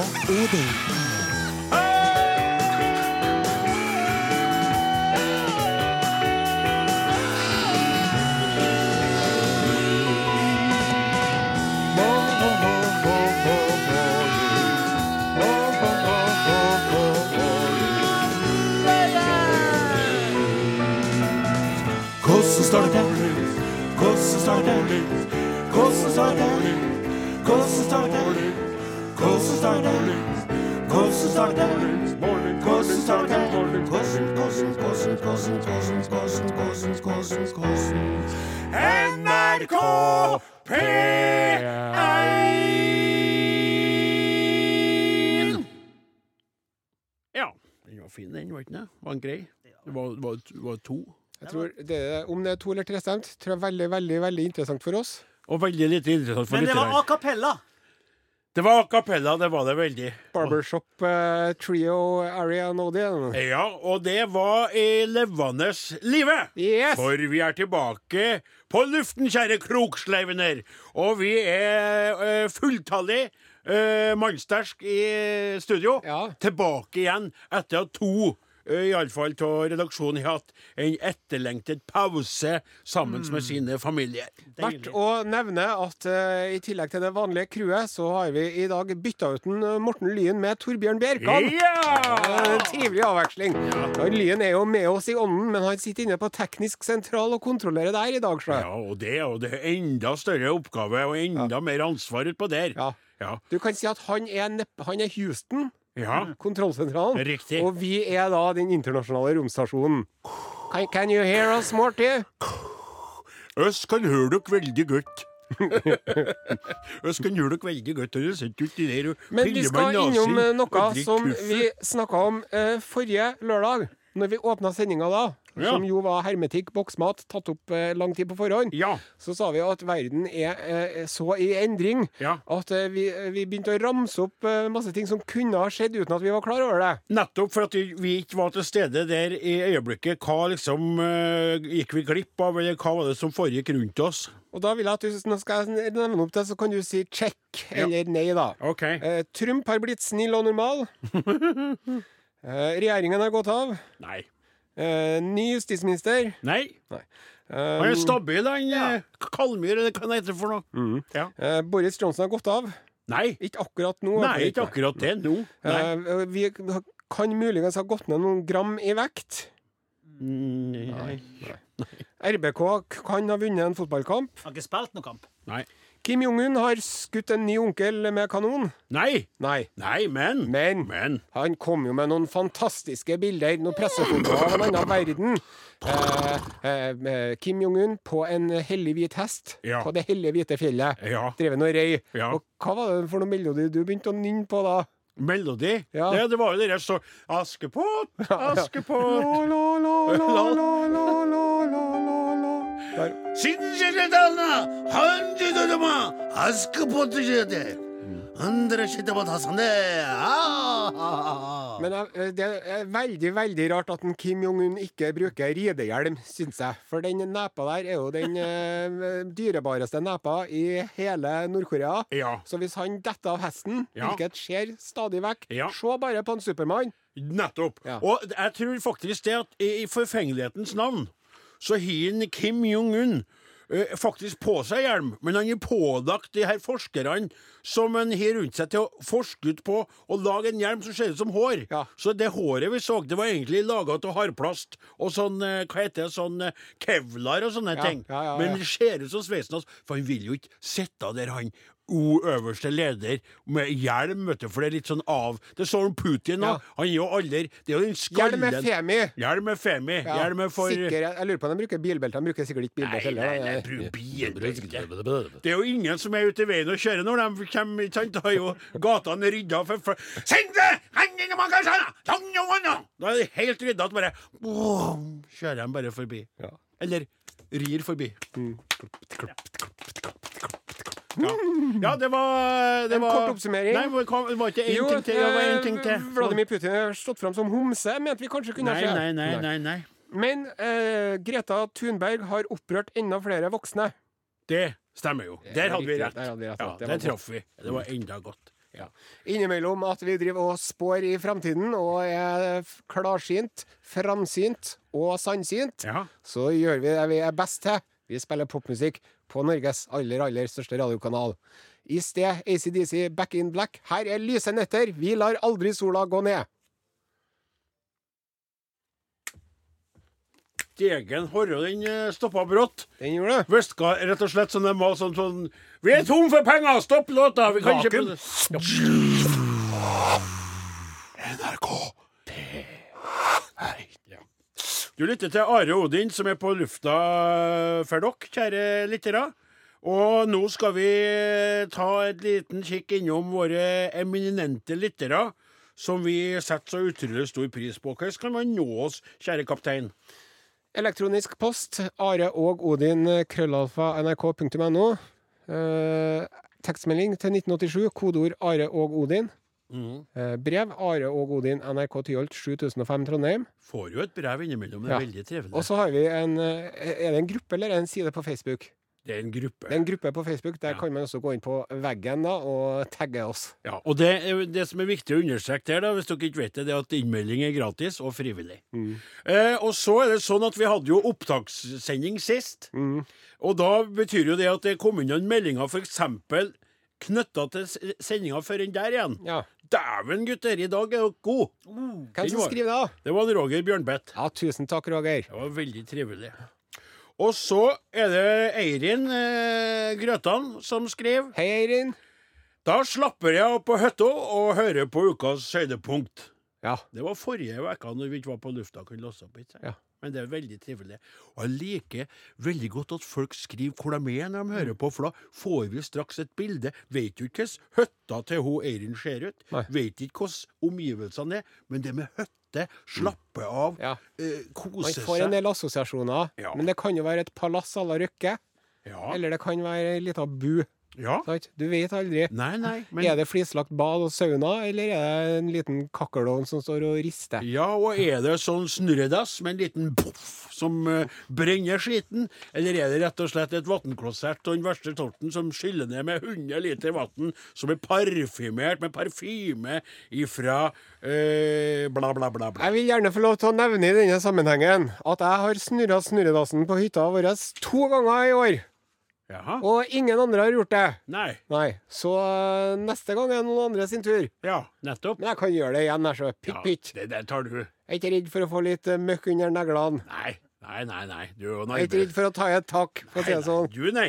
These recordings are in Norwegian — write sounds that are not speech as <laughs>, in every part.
Odin. Hvordan står det til? Hvordan står det til? Hvordan står det til? Hvordan står det til? NRK P1 Ja, den var fin, den, var ikke det? Var den grei? Det var, var, var to. Jeg tror det, Om det er to eller tre stemt, tror jeg er veldig, veldig, veldig interessant for oss. Og veldig lite interessant for Men det var a cappella. Det var a cappella, det var det veldig. Barbershop eh, trio area Nodian. Ja, og det var i levende live. Yes! For vi er tilbake på luften, kjære kroksleivener. Og vi er uh, fulltallig, uh, mannsterk i studio. Ja. Tilbake igjen etter at to uh, iallfall av redaksjonen har hatt en etterlengtet pause sammen med sine familier. Verdt å nevne at uh, i tillegg til det vanlige crewet, så har vi i dag bytta ut en Morten Lyen med Torbjørn Bjerkan. Ja! Trivelig avveksling. Ja. Lyen er jo med oss i ånden, men han sitter inne på teknisk sentral og kontrollerer der i dag. Ja, og det, og det er enda større oppgave og enda mer ansvar utpå der. Ja. Ja. Du kan si at han er, han er Houston, ja. kontrollsentralen, Riktig. og vi er da den internasjonale romstasjonen. Can, can you hear us, Morty? Øss kan høre dere veldig godt. <laughs> Øss kan høre dere veldig godt. Og det sitter uti der og Men vi skal innom eh, noe som vi snakka om eh, forrige lørdag, når vi åpna sendinga da. Ja. Som jo var hermetikk, boksmat, tatt opp eh, lang tid på forhånd. Ja. Så sa vi at verden er eh, så i endring Ja. at eh, vi, vi begynte å ramse opp eh, masse ting som kunne ha skjedd uten at vi var klar over det. Nettopp for at vi ikke var til stede der i øyeblikket. Hva liksom eh, gikk vi glipp av, eller hva var det som foregikk rundt oss? Og da vil jeg at du, nå skal jeg nevne opp det, så kan du si check eller nei, da. OK. Eh, Trump har blitt snill og normal. <laughs> eh, regjeringen har gått av. Nei. Eh, ny justisminister. Nei. Eh, Han er stabil, han. Ja. Kalmyr, eller hva det heter for noe. Mm. Ja. eh, Boris Johnson har gått av. Nei. Ikke akkurat nå. Nei, ikke akkurat det nå. Nei. Eh, vi kan muligens ha gått ned noen gram i vekt. Nei. Nei. RBK kan ha vunnet en fotballkamp. Har ikke spilt noen kamp. Nei. Kim Jong-un har skutt en ny onkel med kanon. Nei. Nei. Nei, men Men Men. han kom jo med noen fantastiske bilder, noen pressefotoer av en annen verden. Eh, eh, Kim Jong-un på en hellig hvit hest Ja. på det hellige hvite fjellet. Ja. Dreven og rei. Ja. Og hva var det for noe melodi du begynte å nynne på da? Melodi? Ja. Det, det var jo det der så Askepott, <laughs> Askepott La, la, la, la, la, la, la, la, la, 信じれたな半じだでもあすくぽってじゃで。Andre sitter på tassen Men eh, det er veldig veldig rart at en Kim Jong-un ikke bruker ridehjelm, syns jeg. For den nepa der er jo den eh, dyrebareste nepa i hele Nord-Korea. Ja. Så hvis han detter av hesten, ja. skjer stadig vekk ja. Se bare på en Supermann. Nettopp. Og jeg tror faktisk det at i forfengelighetens navn så har Kim Jong-un eh, faktisk på seg hjelm, men han er pålagt de her forskerne som han har rundt seg til å forske ut på å lage en hjelm som ser ut som hår. Ja. Så det håret vi så, det var egentlig laga av hardplast og sånn, eh, hva heter det, sånn eh, kevlar og sånne Ja, ting. ja, Men det ser ut som sveisen hans, for han vil jo ikke sitte der, han o øverste leder med hjelm, vet du, for det er litt sånn av Det er sånn Putin nå. Ja. Han er jo aldri Det er jo den skallen Hjelm er Femi. Hjelm er Femi. Ja, Hjelm er for Sikker, jeg, jeg lurer på om de bruker bilbelte. De bruker sikkert ikke bilbelte heller. nei, nei, heller. bilbelte. Det er jo ingen som er ute i veien og kjører når de kommer. ikke sant? Da er jo gatene rydda for, for! Tangjonganna! Da er det helt rydda at bare boom, kjører de bare forbi. Ja. Eller rir forbi. Ja. ja, det var det En var, kort oppsummering. Nei, det var- det var ikke én ting til. Det var en ting eh, til. Vladimir Putin har stått fram som homse, mente vi kanskje kunne Nei, nei, nei, nei, nei. Men eh, Greta Thunberg har opprørt enda flere voksne. Det stemmer jo. Der er hadde vi rett. Der hadde vi rett. Ja, Det der traff vi. Det var enda godt. Ja. Innimellom at vi driver og spår i framtiden og er klarsynt, framsynt og sannsynt, Ja. så gjør vi det vi er best til. Vi spiller popmusikk på Norges aller, aller største radiokanal. I sted ACDC Back in Black. Her er lyse netter. Vi lar aldri sola gå ned. Degen horre, den eh, stoppa brått. Den gjorde det. Hviska rett og slett sånn de var sånn, sånn Vi er tom for penger! Stopp låta! Vi kan ikke ja. NRK. Ja. Du lytter til Are Odin, som er på lufta for dere, kjære lyttere. Og nå skal vi ta et liten kikk innom våre eminente lyttere, som vi setter så utrolig stor pris på. Hvordan kan man nå oss, kjære kaptein? Elektronisk post. Are og Odin, krøllalfa, nrk.no. Eh, tekstmelding til 1987, kodeord Are og Odin. Eh, brev Are og Odin, NRK Tyholt 7005 Trondheim. Får jo et brev innimellom. Det er Ja. veldig trivelig. Og så har vi en eh, Er det en gruppe eller er en side på Facebook? Det er en gruppe. Det er en gruppe på Facebook. Der Ja. kan man også gå inn på veggen da og tagge oss. Ja, og det, det som er viktig å understreke her, da, hvis dere ikke vet det, det er at innmelding er gratis og frivillig. Eh, og så er det sånn at vi hadde jo opptakssending sist. Og da betyr jo det at det kom inn noen meldinger f.eks. knytta til sendinga før den der igjen. Ja. Dæven, gutter, i dag er dere gode! Hvem Den som skriver det, da? Det var Roger Bjørnbeth. Ja, tusen takk, Roger. Det var veldig trivelig. Og så er det Eirin eh, Grøtan som skriver Hei, Eirin. Da slapper jeg av på hytta og hører på ukas høydepunkt. Ja. Det var forrige uke når vi ikke var på lufta. kunne låse opp, ikke? Ja. Men det er veldig trivelig. Og jeg liker veldig godt at folk skriver hvor de er når de hører på, for da får vi straks et bilde. Vet jo ikke hvordan høtta til hun Eirin ser ut. Nei. Vet ikke hvordan omgivelsene er. Men det med hytte, slappe av, Ja. eh, Man får en del assosiasjoner, Ja. men det kan jo være et palass à la Røkke. ja. Eller det kan være ei lita bu. Ja. Sant? Du vet aldri. Nei, nei. Men, Er det flislagt bad og sauna, eller er det en liten kakkelovn som står og rister? Ja, og er det sånn snurredass med en liten poff som uh, brenner skiten? Eller er det rett og slett et vannklosett og den verste torten som skyller ned med 100 liter vann, som er parfymert med parfyme ifra uh, bla, bla, bla, bla? Jeg vil gjerne få lov til å nevne i denne sammenhengen at jeg har snurra snurredassen på hytta vår to ganger i år, Jaha? og ingen andre har gjort det. Nei. Nei, så øh, neste gang er noen andre sin tur. Ja, nettopp. Men jeg kan gjøre det igjen, jeg, så. Pitt, Ja, pitt. det der tar du. Jeg er ikke redd for å få litt øh, møkk under neglene. Nei, nei, nei. nei. Du er jo en Jeg er ikke redd for å ta i et takk, for å si det sånn. du, nei.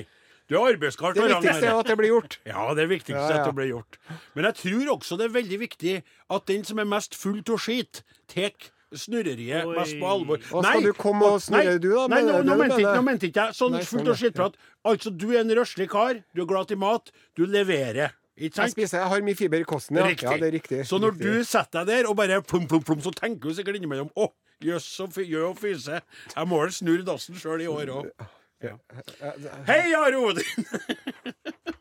Du er arbeidskar. Det viktigste er at det blir gjort. Ja, det er viktigste Ja, ja. at det blir gjort. Men jeg tror også det er veldig viktig at den som er mest full av skit, tar snurreriet Oi. mest på alvor. Og skal du komme og snurre, nei, du da? Nei, nå, mente ikke, nå ikke jeg sånn Nei, fullt og skittprat. Altså, du er en røslig kar, du er glad til mat, du leverer. Ikke sant? Jeg spiser, jeg har mye fiber i kosten, ja. Riktig. Ja, det er riktig. Så når riktig. du setter deg der og bare plum, plum, plum, så tenker du sikkert innimellom Å, jøss, så fy- og fyse. Jeg må vel snurre dassen sjøl i år òg. Ja. Hei, Are Odin! <laughs>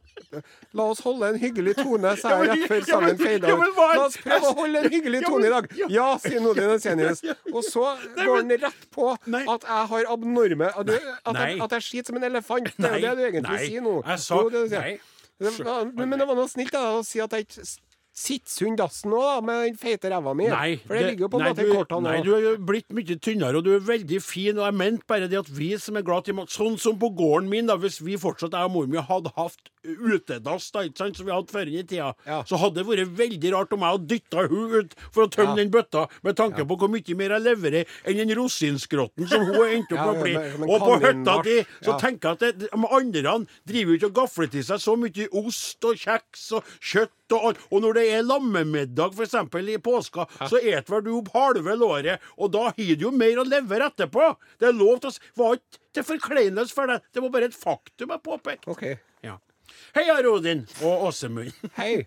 La oss holde en hyggelig tone, sa jeg rett før sangen feida ut. La oss prøve å holde en hyggelig tone i dag. ja. Sier Nodin Ensenius. <laughs> Og så går han rett på at jeg har abnorme At, jeg, at jeg skiter som en elefant. Det er det du egentlig sier nå. Jeg sa det, nei. det var, men det var noe snilt da, å si at jeg ikke s- sitter sunn dassen nå, da, med den feite ræva mi. Nei, For det, ligger jo på en måte i kortene Nei, du er blitt mye tynnere, og du er veldig fin. Og jeg mente bare det at vi som er glad i mat Sånn som på gården min, da, hvis vi fortsatt, jeg og mor mi, hadde hatt utedass, da, ikke sant, som vi hadde før i tida, Ja. så hadde det vært veldig rart om jeg hadde dytta hun ut for å tømme Ja. den bøtta, med tanke på hvor mye mer jeg leverer enn den rosinskrotten som hun endte endt opp med å bli. Og på hytta di så ja. tenker jeg at det, de andre driver jo ikke og gafler til seg så mye ost og kjeks og kjøtt og alt. Og når det er lammemiddag, f.eks. i påska, så et vel du opp halve låret, og da har du jo mer å levere etterpå. Det er lov til å Var ikke til forkleinelse for deg. Det var bare et faktum jeg påpekte. OK. Ja. Hei, Are Odin og Åsemund. <laughs> Hei.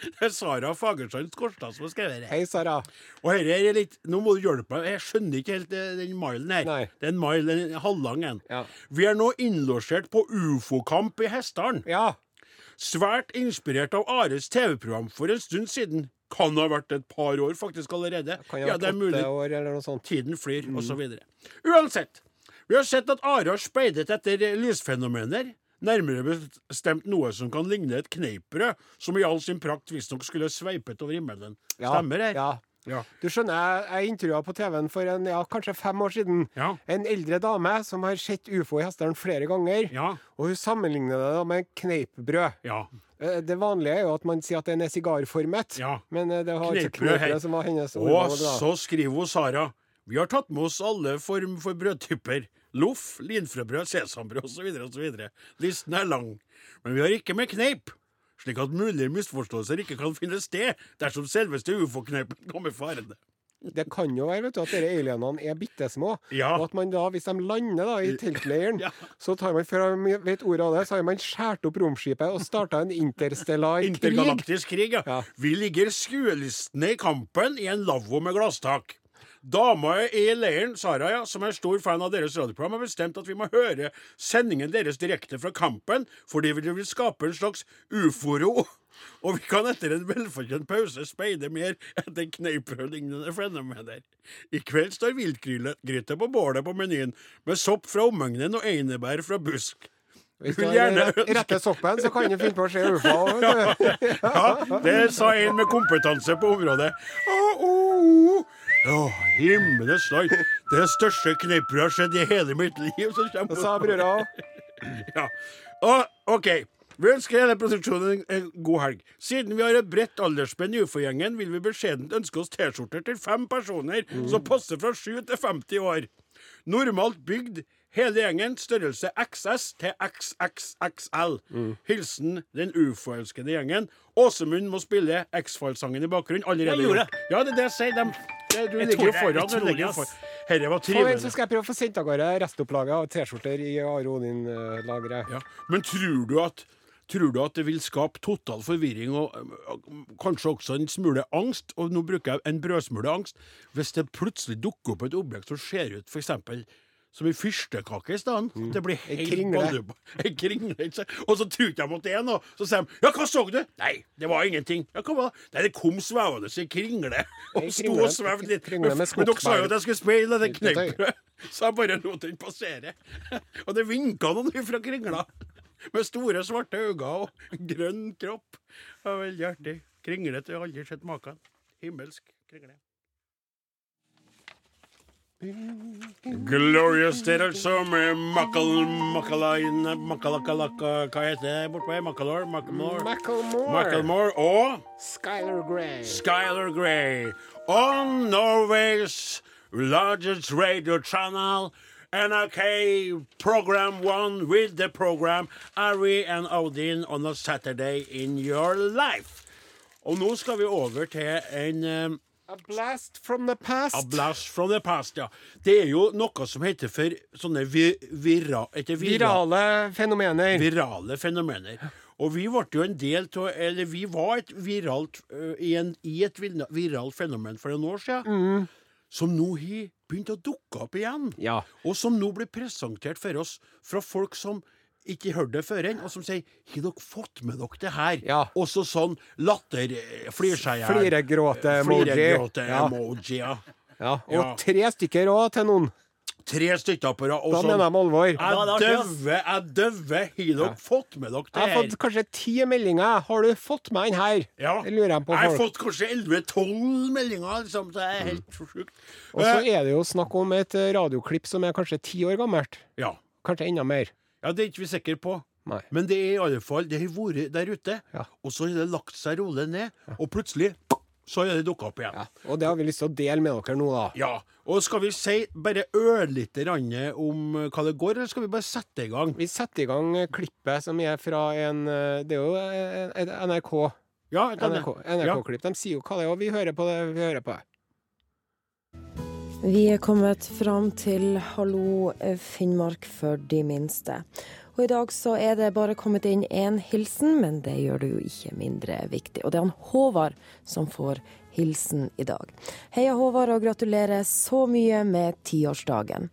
Det er Sara Fagerstrand Skorstad som har skrevet det. Hei, Sara. Og her er litt Nå må du hjelpe meg. Jeg skjønner ikke helt eh, den milen her. Nei. Det er en mile, en halvlang en. Ja. Vi er nå innlosjert på ufo-kamp i Hessdalen. Ja. Svært inspirert av Ares TV-program for en stund siden. Kan ha vært et par år faktisk allerede. Kan jo Ja, ha det er vært mulig. år eller noe sånt. Tiden flyr, Mm. videre. Uansett. Vi har sett at Are har speidet etter lysfenomener. Nærmere bestemt noe som kan ligne et kneippbrød, som i all sin prakt visstnok skulle sveipet over himmelen. Stemmer det? Ja. Ja. Du skjønner, jeg, jeg intervjua på TV-en for en, ja, kanskje fem år siden Ja. en eldre dame som har sett ufo i hesteren flere ganger. Ja. Og hun sammenligner det da med kneippbrød. Ja. Eh, Det vanlige er jo at man sier at den er sigarformet, Ja. men eh, det var Kneippbrød, hei. som var hennes ord. Og så skriver hun Sara Vi har tatt med oss alle form for brødtyper. Loff, linfrøbrød, sesambrød osv. osv. Listen er lang. Men vi har ikke med kneip. Slik at mulige misforståelser ikke kan finne sted dersom selveste ufo-kneipen kommer farende. Det kan jo være vet du, at disse alienene er bitte små. Ja. Og at man da, hvis de lander da i <laughs> teltleiren, Ja. så tar man før man vet ordet av det, så har man skåret opp romskipet og starta en interstellar krig. Intergalaktisk krig, ja. Ja. Vi ligger skuelistene i kampen i en lavvo med glasstak. Dama i leiren, Sara, ja, som er stor fan av deres radioprogram, har bestemt at vi må høre sendingen deres direkte fra kampen, fordi vi vil skape en slags uforo. <laughs> Og vi kan etter en velfortjent pause speide mer etter kneippbrødlignende fenomener. I kveld står viltgryte på bålet på menyen, med sopp fra omegnen og einebær fra busk. Hvis du har rette soppen, så kan du finne på å se ufa òg. Ja, Ja, det sa en med kompetanse på området. Å, å, å, himmelens land. Det største jeg har sett i hele mitt liv. Så kommer Det sa brura <laughs> òg. ja. Og, OK. Vi ønsker hele produksjonen en god helg. Siden vi har et bredt aldersspenn i ufo-gjengen, vil vi beskjedent ønske oss T-skjorter til fem personer som passer fra 7 til 50 år. Normalt bygd. Hele gjengen størrelse XS til XXXL. Hilsen den ufo-elskende gjengen. Åsemund må spille X-Files-sangen i bakgrunnen. Allerede Jeg gjorde. Ja, det er det jeg sier. Det, du Jeg ligger er foran. Du jeg, ligger ass. for. Herre var Så skal jeg prøve å få sendt av gårde restopplaget av T-skjorter i Are Odin-lageret. Ja. Men tror du at Tror du at det vil skape total forvirring og kanskje også en smule angst, og nå bruker jeg en brødsmule angst, hvis det plutselig dukker opp et objekt som ser ut f.eks. som en fyrstekake i stedet? Mm. Det blir helt kringle. baluba. <laughs> Kringle. Og så tror de at det er noe. Så sier de 'Ja, hva så du?' 'Nei, det var ingenting'. Ja, hva var det? Nei, det kom svevende en kringle. <laughs> Og sto og svevde litt. kringle Men dere sa jo at jeg skulle speile det kneippbrødet. <laughs> Så jeg bare lot den passere. Og det vinka noen fra kringla. Med store, svarte øyne og grønn kropp. Det var veldig artig. Kringlete har aldri sett maken. Himmelsk kringle. Glorious state of summer Macal... Macalain... Macalakalaka... Hva heter det bortpå her? Macalor? Macalor? Macklemore. Macalmore og Skylar Grey. Skylar Grey on Norway's largest radio channel, NRK Program One with the program Ari and Odin on a Saturday in your life. Og nå skal vi over til en um, A blast from the past. A blast from the past, ja. Det er jo noe som heter for sånne vi, vira, ikke vira, Virale fenomener. virale fenomener. Og vi ble jo en del av Eller vi var et viralt, uh, i, en, i et viralt fenomen for noen år siden. Som nå har begynt å dukke opp igjen. Ja. Og som nå blir presentert for oss fra folk som ikke hørte det før enn, og som sier 'Har dere fått med dere det her?' Ja. Også sånn latter... Flir seg i hjel. Fliregråte-emoji. Fliregråte-emoji, ja. Ja. Og Ja. tre stykker òg til noen. Tre stykker på rad. Da sånn. mener de alvor. Jeg er døver, jeg døver. Har dere fått med dere det her? Jeg har fått kanskje ti meldinger. Har du fått med den her? Ja. Det lurer jeg på. Folk. Jeg har fått kanskje 11-12 meldinger, liksom. Så det er helt sjukt. Og så Eh, er det jo snakk om et eh, radioklipp som er kanskje ti år gammelt. ja. Kanskje enda mer. Ja, det er ikke vi sikre på. Nei. Men det er i alle fall Det har vært der ute, Ja. og så har det lagt seg rolig ned, og plutselig så har det dukka opp igjen. Ja. Og det har vi lyst til å dele med dere nå, da. Ja, og skal vi si bare ørlite grann om eh, hva det går, eller skal vi bare sette i gang? Vi setter i gang klippet som er fra en eh, Det er jo eh, et NRK. Ja, NRK-klipp. NRK NRK-klipp. De sier jo hva det er, og vi hører på det. Vi hører på det. Vi er kommet fram til Hallo eh, Finnmark for de minste. Og i dag så er det bare kommet inn én hilsen, men det gjør det jo ikke mindre viktig. Og det er han Håvard som får hilsen i dag. Heia Håvard, og gratulerer så mye med tiårsdagen.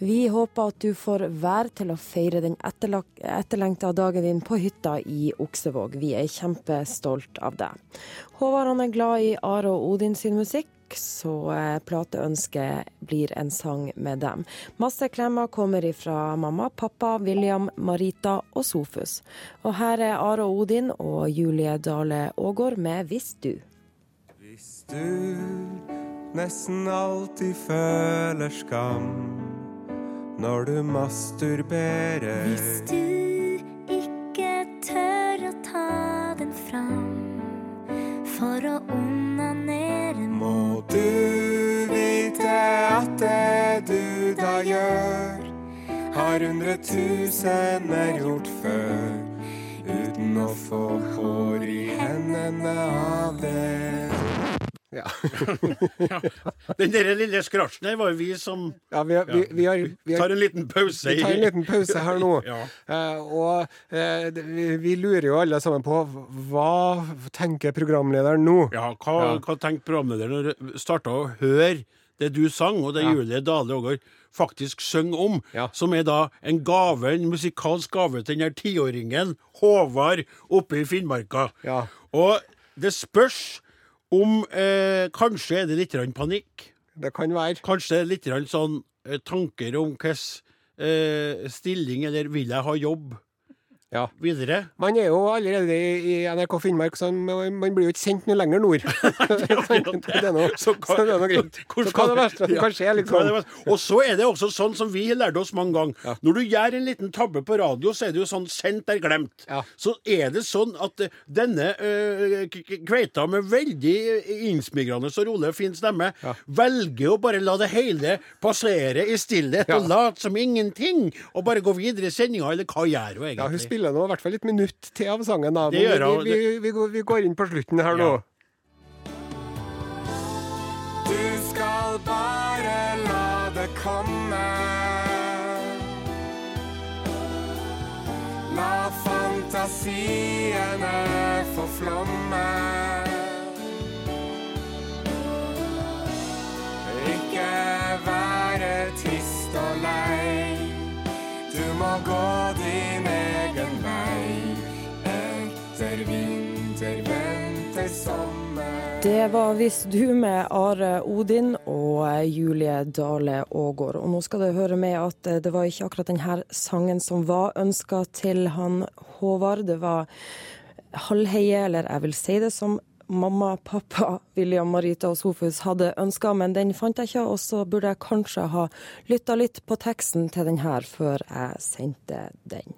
Vi håper at du får vær til å feire den etterlengta dagen din på hytta i Oksevåg. Vi er kjempestolt av deg. Håvard han er glad i Are og Odin sin musikk, så eh, plateønsket blir en sang med dem. Masse klemmer kommer ifra mamma, pappa, William, Marita og Sofus. Og her er Are Odin og Julie Dale Aagaard med 'Hvis du'. Hvis du nesten alltid føler skam når du masturberer Hvis du har hundretusener gjort før, uten å få hår i hendene av det. Ja. <laughs> Den der lille skrasjen her var jo vi som Ja, vi, vi, vi, har, vi, har, tar en liten pause vi tar en liten pause her nå. <laughs> Ja. uh, og uh, vi, vi lurer jo alle sammen på hva tenker programlederen nå? Ja, hva, Ja. hva tenkte programlederen når du starta å høre det du sang, og det Ja. Julie Dale Aagaard faktisk synger om, Ja. som er da en gave, en musikalsk gave til den her tiåringen Håvard oppe i Finnmarka. Ja. Og det spørs om eh, Kanskje er det litt panikk. Det kan være. Kanskje litt sånn eh, tanker om hvilken eh, stilling, eller vil jeg ha jobb Ja. videre? Man er jo allerede i, NRK Finnmark, så man, blir jo ikke sendt noe lenger nord. <laughs> <laughs> det er noe, så, hva- det er noe greit. <laughs> Så hva er det verste som kan skje? Liksom? Og så er det også sånn som vi har lært oss mange ganger. Når du gjør en liten tabbe på radio, så er det jo sånn sendt er glemt. Så er det sånn at eh, denne eh, kveita med veldig eh, innsmigrende og rolig og fin stemme velger å bare la det hele passere i stillhet og late som ingenting, og bare gå videre i sendinga, eller hva gjør hun egentlig? Spiller nå i hvert fall et minutt til av sangen. Da. Det Men gjør vi, vi, vi, går- vi går inn på slutten her nå. Du skal bare la det komme. La fantasiene få flomme. Det var Hvis du med Are Odin og Julie Dale Aagaard. Og nå skal det høre med at eh, det var ikke akkurat denne sangen som var ønska til han Håvard. Det var Halvheie, eller jeg vil si det som mamma, pappa, William, Marita og Sofus hadde ønska, men den fant jeg ikke. Og så burde jeg kanskje ha lytta litt på teksten til den her før jeg sendte den.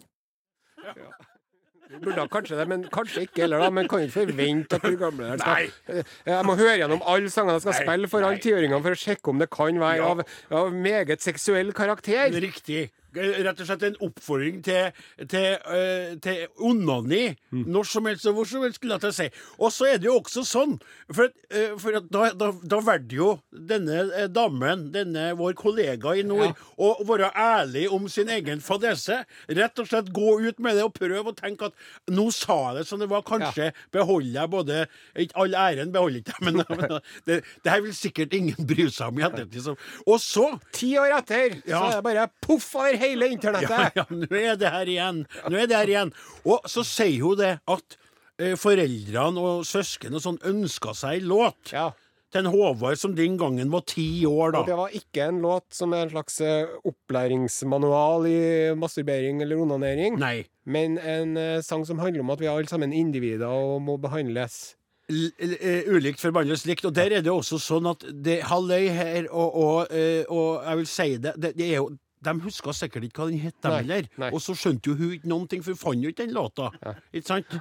Vi Burde kanskje det, men kanskje ikke heller. da Men kan ikke forvente at programlederen skal Eh, Jeg må høre gjennom alle sangene jeg skal spille for alle tiåringene for å sjekke om det kan være av, av meget seksuell karakter. Riktig. Rett og slett en oppfordring til, til, uh, til onani. Mm. Når som helst og hvor som helst, skulle jeg til å si. Og så er det jo også sånn, for, eh, for da, da, da valgte jo denne eh, damen, denne vår kollega i nord, å være ærlig om sin egen fadese. Rett og slett gå ut med det og prøve å tenke at nå sa jeg det som det var. Kanskje beholder jeg både Ikke all æren beholder ikke jeg, men, <laughs> men det, det her vil sikkert ingen bry seg om i ettertid. så- Og så Ti år etter så er det bare poff over hele internettet. ja, ja, nå er det her igjen. Nå er det her igjen. Og så sier hun det at eh, foreldrene og søsken og sånn ønska seg låt Ja. til en Håvard som den gangen var ti år, Og det var ikke en låt som er en slags eh, opplæringsmanual i masturbering eller onanering, Nei. men en eh, sang som handler om at vi er alle sammen individer og må behandles. L eh, ulikt forbannes likt. Og der er det også sånn at det Halløy her, og, og, og jeg vil si det, det, det er jo de huska sikkert ikke hva den het, dem heller. Og så skjønte jo hun ikke noen ting, for hun fant jo ikke den låta. Ikke sant?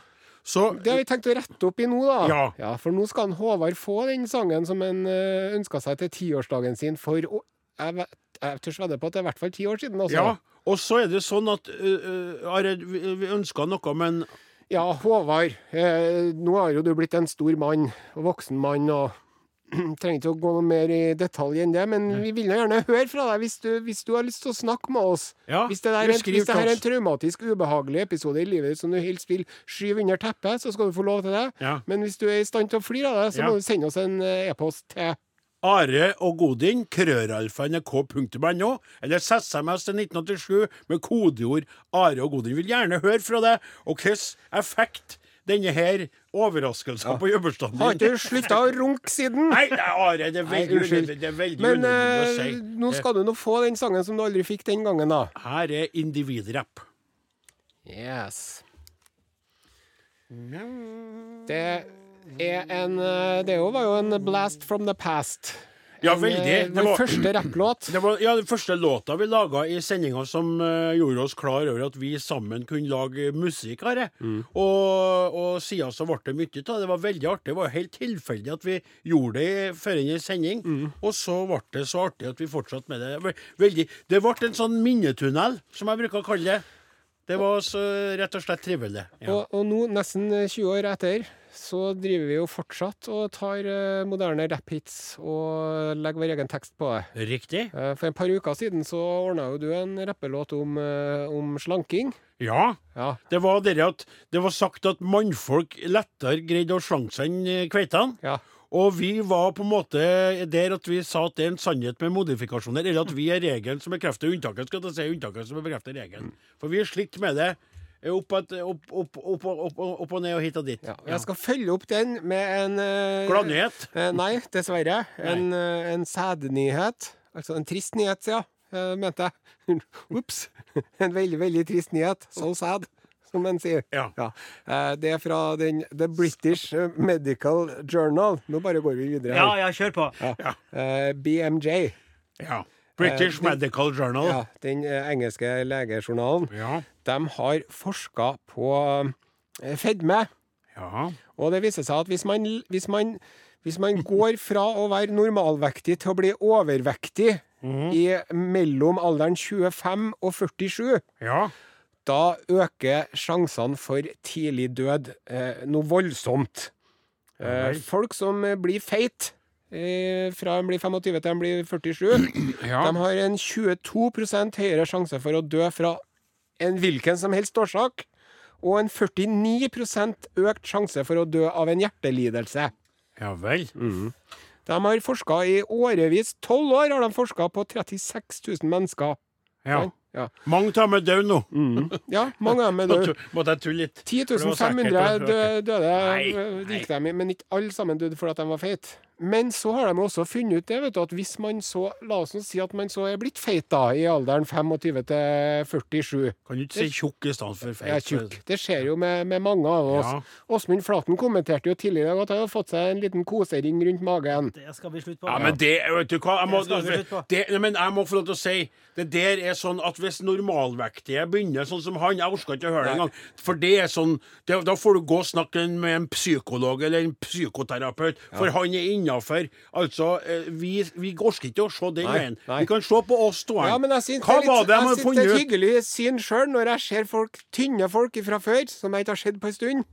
Så Det har vi tenkt å rette opp i nå, da. Ja. For nå skal han Håvard få den sangen som han uh, ønska seg til tiårsdagen sin for å Jeg, vet, jeg tør vedde på at det er i hvert fall ti år siden. Også. Ja. Og så er det sånn at uh, Arred, vi, vi ønska noe, men Ja, Håvard. Eh, nå har jo du blitt en stor mann, og voksen mann, og <clears throat> trenger ikke å gå noe mer i detalj enn det, men vi vil gjerne høre fra deg hvis du, hvis du har lyst til å snakke med oss. Ja, hvis det, der er, hvis det her er en traumatisk, ubehagelig episode i livet som du helst vil skyve under teppet, så skal du få lov til det. Ja. Men hvis du er i stand til å flire av det, så Ja. må du sende oss en eh, e-post til Are og Godin, krøralfa.nrk.no, eller SMS til 1987 med kodeord Are og Godin. Vil gjerne høre fra deg, og hvilken effekt denne her overraskelser på jubileumsdagen Har ikke slutta å runke siden? Nei, det er veldig unødvendig Men å eh, si. nå skal du nå få den sangen som du aldri fikk den gangen, da. Her er individrapp. Yes. Det er en eh, Det var jo en blast from the past. Ja, veldig. eh, Det var- første rapplåt. <clears throat> Det var ja, den første låta vi laga i sendinga som uh, gjorde oss klar over at vi sammen kunne lage musikk. Her, Mm. og, og siden så ble det mye av det. Var veldig artig. Det var helt tilfeldig at vi gjorde det før inn i sending. Mm. Og så ble det så artig at vi fortsatte med det. Veldig, det ble en sånn minnetunnel, som jeg bruker å kalle det. Det var så rett og slett trivelig. Ja. Og, og nå, nesten 20 år etter, så driver vi jo fortsatt og tar uh, moderne rapphits og legger vår egen tekst på det. Riktig? Uh, for en par uker siden så ordna jo du en rappelåt om, uh, om slanking. Ja. Ja. Det var det at det var sagt at mannfolk lettere greide å slanke seg enn kveitene. ja. Og vi var på en måte der at vi sa at det er en sannhet med modifikasjoner, eller at vi er regelen som bekrefter unntaket. skal jeg si unntaket som bekrefter regelen. For vi har slitt med det eh, opp, et- opp, opp, opp, og ned og hit og dit. ja. Jeg skal følge opp den med en uh, Gladnyhet. Uh, nei, dessverre. En, uh, en sædnyhet. Altså en trist nyhet, ja, uh, mente jeg. <laughs> Ops. En veldig, veldig trist nyhet. So sad, som en sier. Ja. Ja. det er fra den The British Medical Journal. Nå bare går vi videre. Ja, her. ja, kjør på. Ja. Eh, BMJ. ja. British Eh, Medical Journal. Ja, den eh, engelske legejournalen. Ja. De har forska på eh, fedme. ja. Og det viser seg at hvis man, hvis man, hvis man går fra å være normalvektig til å bli overvektig i mellom alderen 25 og 47, ja. Da øker sjansene for tidlig død eh, noe voldsomt. Eh, folk som eh, blir feit eh, fra de blir 25 til de blir 47, <clears throat> Ja. de har en 22% høyere sjanse for å dø fra en hvilken som helst årsak, og en 49% økt sjanse for å dø av en hjertelidelse. ja vel. De har forska i årevis, tolv år har de forska på 36 000 mennesker. Ja. Ja. Mange av dem er døde nå. ja, mange av dem er døde. Måtte, måtte jeg tulle litt. 10 For det var sikkert 500 å- døde Nei, eh, nei. gikk de i, men ikke alle sammen døde fordi de var feite. Men så har de også funnet ut det, vet du, at hvis man så La oss si at man så er blitt feit da, i alderen 25 til 47. Kan du ikke si tjukk i stedet for feit? Ja, tjukk. Det skjer jo med, med mange av oss. Ja. Åsmund Flaten kommenterte jo tidligere i dag at han har fått seg en liten kosering rundt magen. Det skal vi slutte på. Ja, men det, vet du hva, jeg må, Det vi det, men jeg må få lov til å si Det der er sånn at hvis normalvektige begynner sånn som han Jeg orker ikke å høre det engang. For det er sånn det, Da får du gå og snakke med en psykolog eller en psykoterapeut, for han er innafor. Altså, eh, vi, vi orker ikke å se den veien. Vi kan se på oss to. Ja, men jeg syns Hva det er litt, det jeg synes det er et hyggelig syn sjøl når jeg ser folk, tynne folk fra før, som jeg ikke har sett på en stund.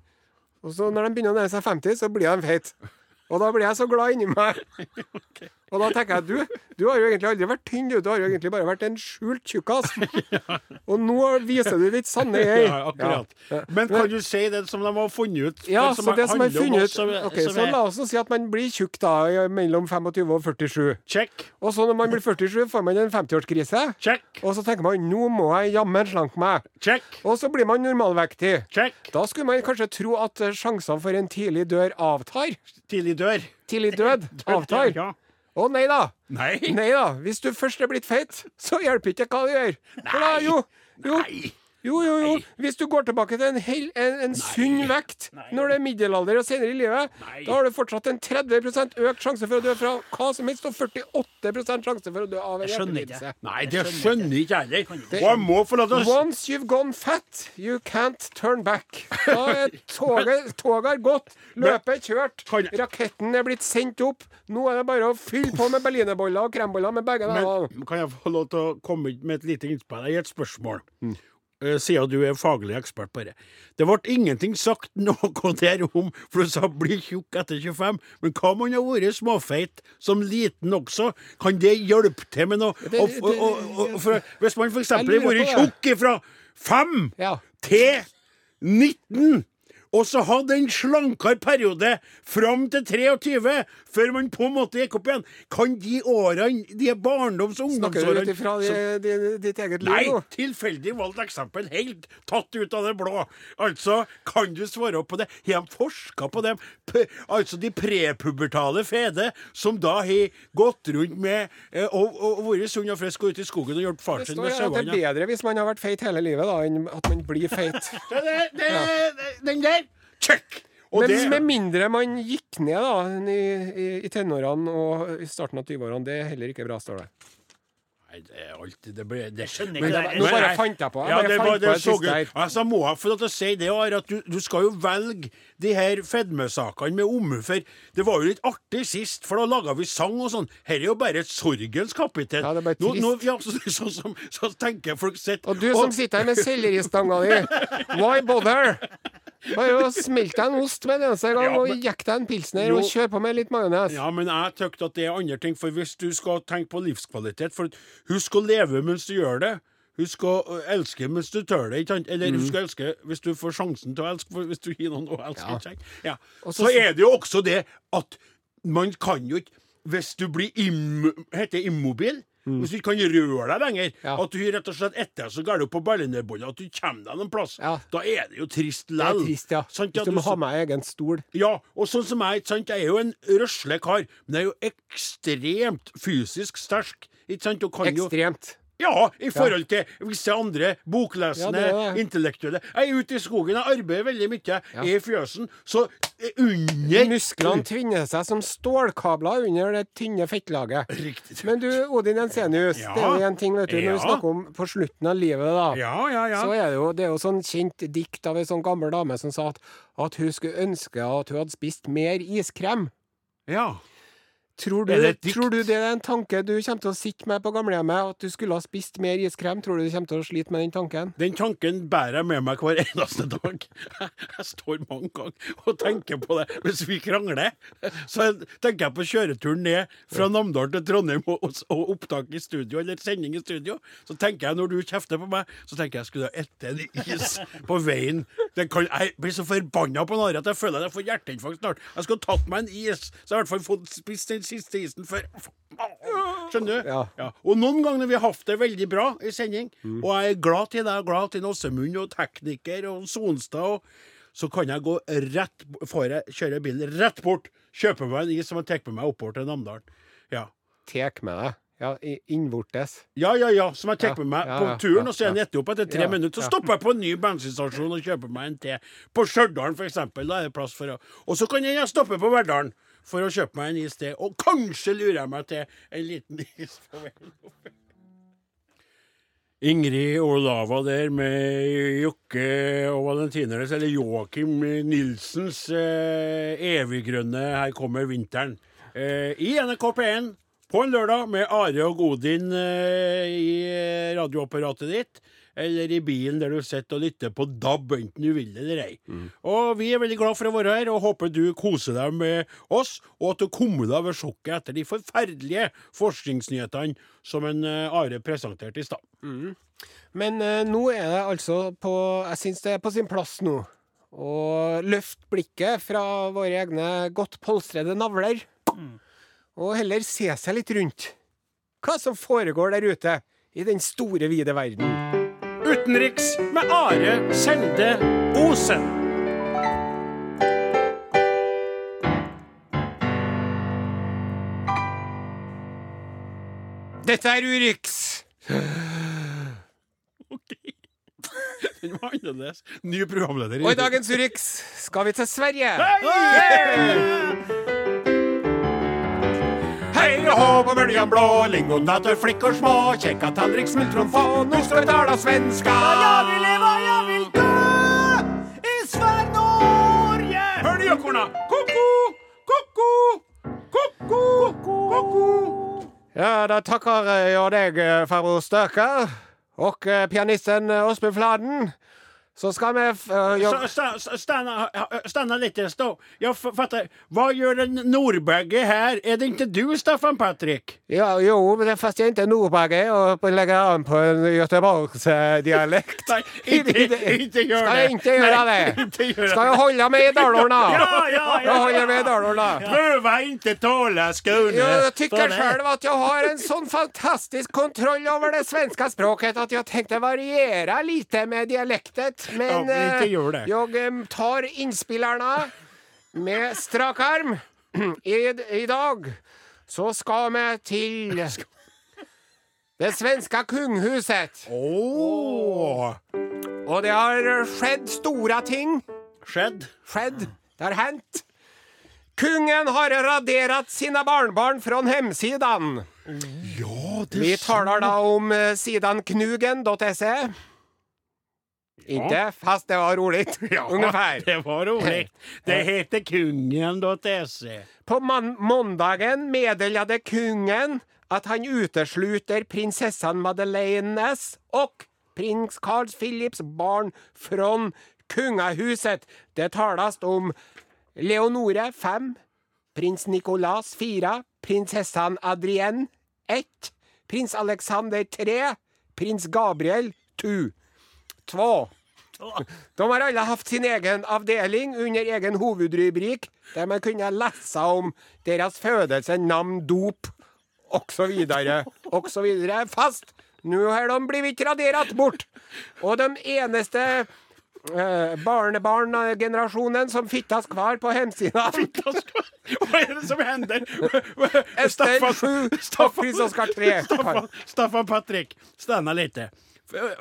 Og så når de begynner å nærme seg 50, så blir de feite. Og da blir jeg så glad inni meg. <laughs> Og da tenker jeg du, du har jo egentlig aldri vært tynn, du. Du har jo egentlig bare vært en skjult tjukkas. <laughs> Og nå viser du ditt sanne jeg. Ja, akkurat. Ja. Men kan du si det som de har funnet ut? Ja, så det som er funnet ut Ok, Så la oss si at man blir tjukk da mellom 25 og 47. Check, Og så når man blir 47, får man en 50-årskrise. check, Og så tenker man nå må jeg jammen slanke meg. check, Og så blir man normalvektig. check. Da skulle man kanskje tro at sjansene for en tidlig dør avtar. Tidlig dør. Tidlig død <laughs> avtar. Ja. Å nei da. Nei. Nei da. Hvis du først er blitt feit, så hjelper ikke hva du gjør. For da, jo, jo, Nei. Jo, jo, jo. Hvis du går tilbake til en, hel, en, en sunn vekt når det er middelalder og senere i livet, Nei. da har du fortsatt en 30 økt sjanse for å dø fra hva som helst, og 48 sjanse for å dø av en hjertelidelse. Nei, det skjønner ikke jeg heller. Once you've gone fat, you can't turn back. Da er <laughs> toget, toget har gått, løpet er kjørt, raketten er blitt sendt opp. Nå er det bare å fylle på med berlinerboller og kremboller med begge deler. Kan jeg få lov til å komme med et lite innspill? Jeg gir et spørsmål. Eh, Siden du er faglig ekspert på det. Det ble ingenting sagt <laughs> noe der om For du sa 'bli tjukk etter 25'. Men hva man har vært småfeit som liten også? Kan det hjelpe til med noe? Det- det- og, og, og, for, hvis man f.eks. har vært tjukk fra 5 Ja. til 19 og så hadde en slankere periode fram til 23, før man på en måte gikk opp igjen. Kan de årene, de barndoms- og ungdomsårene Snakker du ut ifra di- ditt eget liv Nei, tilfeldig valgt eksempel. Helt tatt ut av det blå. Altså, kan du svare opp på det? Har de forska på dem? P altså de prepubertale fede som da har gått rundt med eh, og, og vært sunn og frisk og ute i skogen og hjulpet far sin med sauene. det er bedre hvis man har vært feit hele livet, da, enn at man blir feit. <laughs> Så det, det, det, den der, check! Og Men det, med mindre man gikk ned da, i, i, i tenårene og i starten av 20-årene, det er heller ikke bra, står det. Nei, det er alltid Det, ble, det skjønner jeg ikke. nå bare fant jeg på. Jeg Ja, det, var, på det det så Altså, må jeg få lov til å si det, Are, at du, du skal jo velge de her fedmesakene med omhu. For det var jo litt artig sist, for da laga vi sang og sånn. Her er jo bare et sorgens kapittel. Ja, det er bare Nå, nå, ja, så, så, så, så tenker folk sitt Og du som sitter her med selleristanga di, <laughs> why bother? Bare å smelte deg en ost med en eneste gang Ja, og men- jekke deg en pilsner Jo. og kjør på med litt majones. Ja, men jeg tykte at det er andre ting. For hvis du skal tenke på livskvalitet for Husk å leve mens du gjør det. Husk å elske mens du tør det. Ikke sant? Eller Mm. husk å elske hvis du får sjansen til å elske, hvis du gir noen å elske. Ja. Ja. Og så- er det jo også det at man kan jo ikke Hvis du blir im, heter det immobil Hvis du ikke kan røre deg lenger, Mm. Ja. at du rett og slett etter så galt på berlinerbollen at du kommer deg noen plass, Ja. da er det jo trist Det er trist, ja. Sant, Hvis du må ha med egen stol. ja, og sånn som jeg, sant, jeg er jo en røsle kar, men jeg er jo ekstremt fysisk sterk. Ikke sant, og kan jo Ekstremt. Ja, i forhold til visse andre boklesende, Ja, det det. intellektuelle. Jeg er ute i skogen, jeg arbeider veldig mye, jeg er i fjøsen, så under Musklene tvinner seg som stålkabler under det tynne fettlaget. Riktig. Men du, Odin Ensenius, Ja. det er jo en ting vet du, når Ja. vi snakker om på slutten av livet, da. Ja, ja, ja. Så er det jo, det er jo sånn kjent dikt av ei sånn gammel dame som sa at, at hun skulle ønske at hun hadde spist mer iskrem. ja. Tror du, tror du det er en tanke du kommer til å sitte med på gamlehjemmet? At du skulle ha spist mer iskrem? Tror du du kommer til å slite med den tanken? Den tanken bærer jeg med meg hver eneste dag. <laughs> Jeg står mange ganger og tenker på det. Hvis vi krangler, så tenker jeg på kjøreturen ned fra Namdalen til Trondheim og, og opptak i studio, eller sending i studio. Så tenker jeg, når du kjefter på meg, så tenker jeg skulle ha spist en is på veien. Kan, jeg blir så forbanna på Nare at jeg føler at jeg får hjerteinfarkt snart. Jeg skulle ha tatt meg en is, så jeg i hvert fall fått spist den siste isen før. Skjønner du? Ja. Og noen ganger vi har hatt det veldig bra i sending, og jeg er glad til deg, glad til Åsemund og tekniker og Sonstad, og så kan jeg gå rett får jeg kjøre bilen rett bort, kjøpe meg en is som jeg tar med meg oppover til Namdalen. Ja. Tek med deg. Ja, innvortes. Ja, ja, ja, som jeg tar med meg ja, på ja, turen, ja, og så er jeg etter opp etter tre Ja, minutter. Så stopper jeg på en ny bensinstasjon og kjøper meg en te. På Stjørdal, for eksempel. Da er det plass for å Og så kan jeg stoppe på Verdalen for å kjøpe meg en is til. Og kanskje lurer jeg meg til en liten is på veien. Ingrid og Lava der med Jokke og valentinernes, eller Joakim Nilsens eh, eviggrønne 'Her kommer vinteren'. Eh, I NRK P1 på en lørdag med Are og Godin eh, i radioapparatet ditt. Eller i bilen der du sitter og lytter på DAB, enten du vil eller ei. Og vi er veldig glad for å være her, og håper du koser deg med oss, og at du kommer deg over sjokket etter de forferdelige forskningsnyhetene som en eh, Are presenterte i stad. Men eh, nå er det altså på Jeg syns det er på sin plass nå å løfte blikket fra våre egne godt polstrede navler, og heller se seg litt rundt. Hva som foregår der ute i den store, vide verden. Utenriks med Are Sende Osen. Dette er Urix! <laughs> Den var annerledes. Ny programleder. Og i dagens Urix skal vi til Sverige. Hei og hå på bøljan blå, Lingondatter, flickor små, kjekka tallrik, smultron få, nå skal vi tala svenska. Jeg vil leva, jeg vil dø i Sverige-Norge. Hør du gjøkorna? Ko-ko, ko-ko, ko-ko, ko-ko. Ja, da takker jeg deg, eh, farbror Støker, og eh, pianisten eh, Åsmund Fladen, så skal vi Sta- sta- Stanna, litt lite, stå. Jeg fatter fattar. gjør gör en nordbagge her? Er det ikke du, Staffan Patrik? Ja, jo, men det fast jeg ikke er nordberge og legger an på en göteborgsdialekt. Nej, <laughs> ikke gjør det. Skal jeg ikke gjøre det? Skal jeg holde meg i dalorna? Ja, ja, Jeg ja. holder meg i Dalhorna. Pröva inte tala Skåne. Jeg tykker sjøl at jeg har en sånn fantastisk kontroll over det svenske språket at jeg tenkte variera lite med dialektet. Men eh, det. jeg tar innspillerne med strak arm. <clears throat> I, I dag så skal vi til det svenske kunghuset. Åh! Og det har skjedd store ting. Skjedd? skjedd. Det har hendt. Kungen har radert sine barnbarn från hemsidan. Ja, det Vi taler da om eh, sidan knugen.se. ja. fast det var roligt. <laughs> Ungefär. Det var roligt. Det heter kungen.se. På mandagen måndagen meddelade kungen at han utesluter prinsessan Madeleines og prins Carl Philips barn från kungahuset. Det talas om Leonore 5, prins Nicolas 4, prinsessan Adrienne 1, prins Alexander 3, prins Gabriel 2. 2. De har alle haft sin egen avdeling under egen hovedrubrik, der man kunne lese om deres fødelse, navn, dop osv. osv. Fast nå har de blitt radert bort. Og de eneste eh, barnebarngenerasjonen som fittas kvar på hjemsida Hva er det som hender? Ester 7 Staffan, prins Oscar 3. Staffan, Staffan Patrick, stanna lite.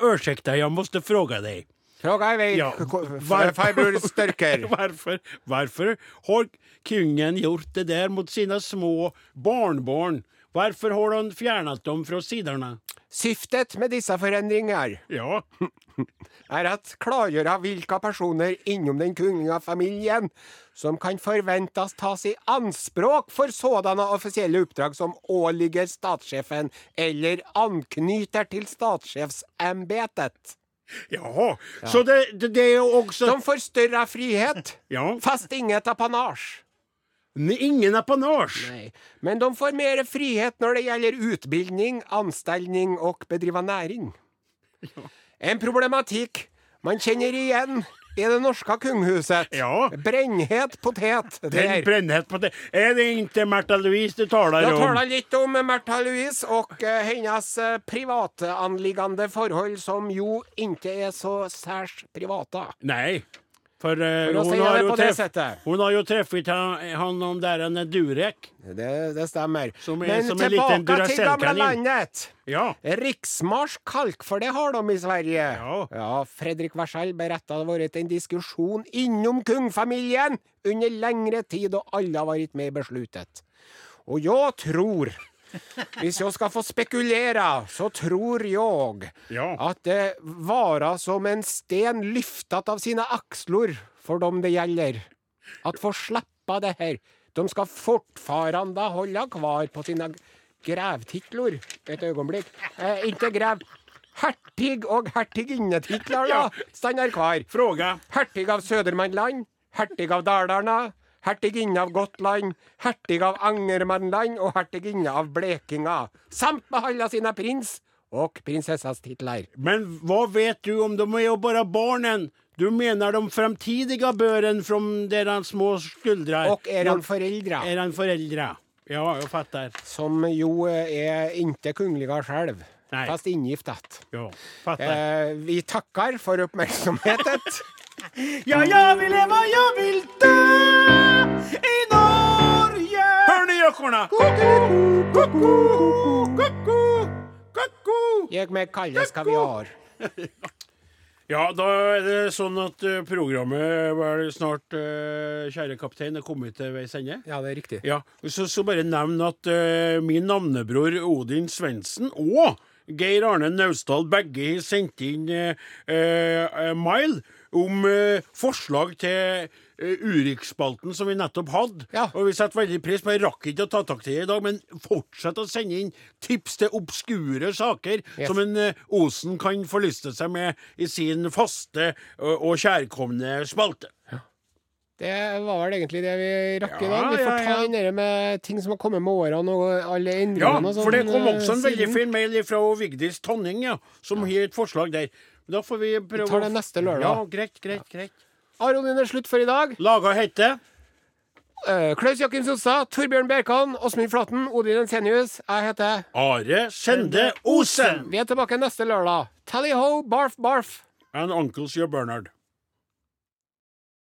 Ursäkta, jag måste fråga dig. Fråga i Ja, farbror Størker. <laughs> Varför, varför har kungen gjort det där mot sina små barnbarn? Varför har han fjärnat dem från sidorna? Syftet med disse forandringer Ja, er at klargjøre hvilke personer innom den kongelige familien som kan forventes tas i anspråk for sådanne offisielle oppdrag som åligger statssjefen eller anknyter til statssjefsembetet. Jaha, så det, det, det är också... De får større frihet, Ja, fast inget apanasje. ingen apanage. Nei, men de får mer frihet når det gjelder utbildning, anstelning og bedriva næring. En problematikk man kjenner igjen i det norske kunghuset. Ja. Brennhet potet. Der. brännhet på det. Är det ikke Märtha Louise du taler Jeg om? taler litt om Märtha Louise og eh, hennes eh, privatanliggende forhold, som jo ikke er så særs private. Nej. För, uh, For hun, har det hun, har det träff, han, han om der han, er en Durek. Det, det stemmer. Er- Men tilbake til gamle Duracell-kanin. landet. Ja. Riksmarskalk, for det har de i Sverige. Ja. Fredrik Wersell beretta det har vært en diskusjon innom kungfamilien under lengre tid, og alle har vært med i besluttet. Og jeg tror, hvis jeg skal få spekulere, så tror jeg Ja. at det varer som en sten lyftet av sine aksler for dem det gjelder. At få slippe det her. De skal fortfarande holde kvar på sine grevtitler. Et øyeblikk. Eh, ikke grev. Hertig og hertiginnetitler, da. Stannar kvar. Fråga. Hertig av Södermanland, hertig av Dalarna, hertiginne av Gotland, hertig av Angermannland og hertiginne av Blekinga. Samt behandla sine prins og prinsessas titler. Men hva vet du om de er jo bare barnen? Du mener de fremtidige børen fra deres små skuldre? Og er han foreldre, Er han foreldre. Ja, jeg fatter. som jo er ikke kongelige selv, Nei. fast inngiftet. Ja, fatter. Eh, vi takker for oppmerksomheten. <laughs> Ja, jag vill leva, jeg vil dø i Norge! Hör ni gökorna? Jeg med kalles kaviar. <laughs> Ja, da er det sånn at eh, programmet vel snart, eh, kjære kaptein, er kommet til veis ende. Ja, det er riktig. Ja, så, så bare nevn at eh, min navnebror Odin Svendsen og Geir Arne Naustdal begge har sendt inn eh, eh, mail om eh, forslag til eh, Urix-spalten som vi nettopp hadde. Ja. Og vi setter veldig pris på Jeg rakk ikke å ta tak det i dag, men fortsett å sende inn tips til obskure saker Yes. som en eh, Osen kan forlyste seg med i sin faste og, og kjærkomne spalte. Det var vel egentlig det vi rakk i Ja, dag. Vi får ja, ta inn det med ting som har kommet med årene, og alle Ja, endringene sånn. for det kom eh, også en veldig fin mail fra Vigdis Tonning, ja, som har et forslag der. Da får vi prøve Vi tar det neste lørdag. Ja, greit, greit, greit. Aron, din er slutt for i dag. Laga hette Uh, Klaus Jakim Sotstad, Torbjørn Bjerkan, Åsmund Flaten, Odin Ensenius. Jeg heter Are Skjende Osen. Vi er tilbake neste lørdag. Tally ho, barf, barf. And uncles your Bernard.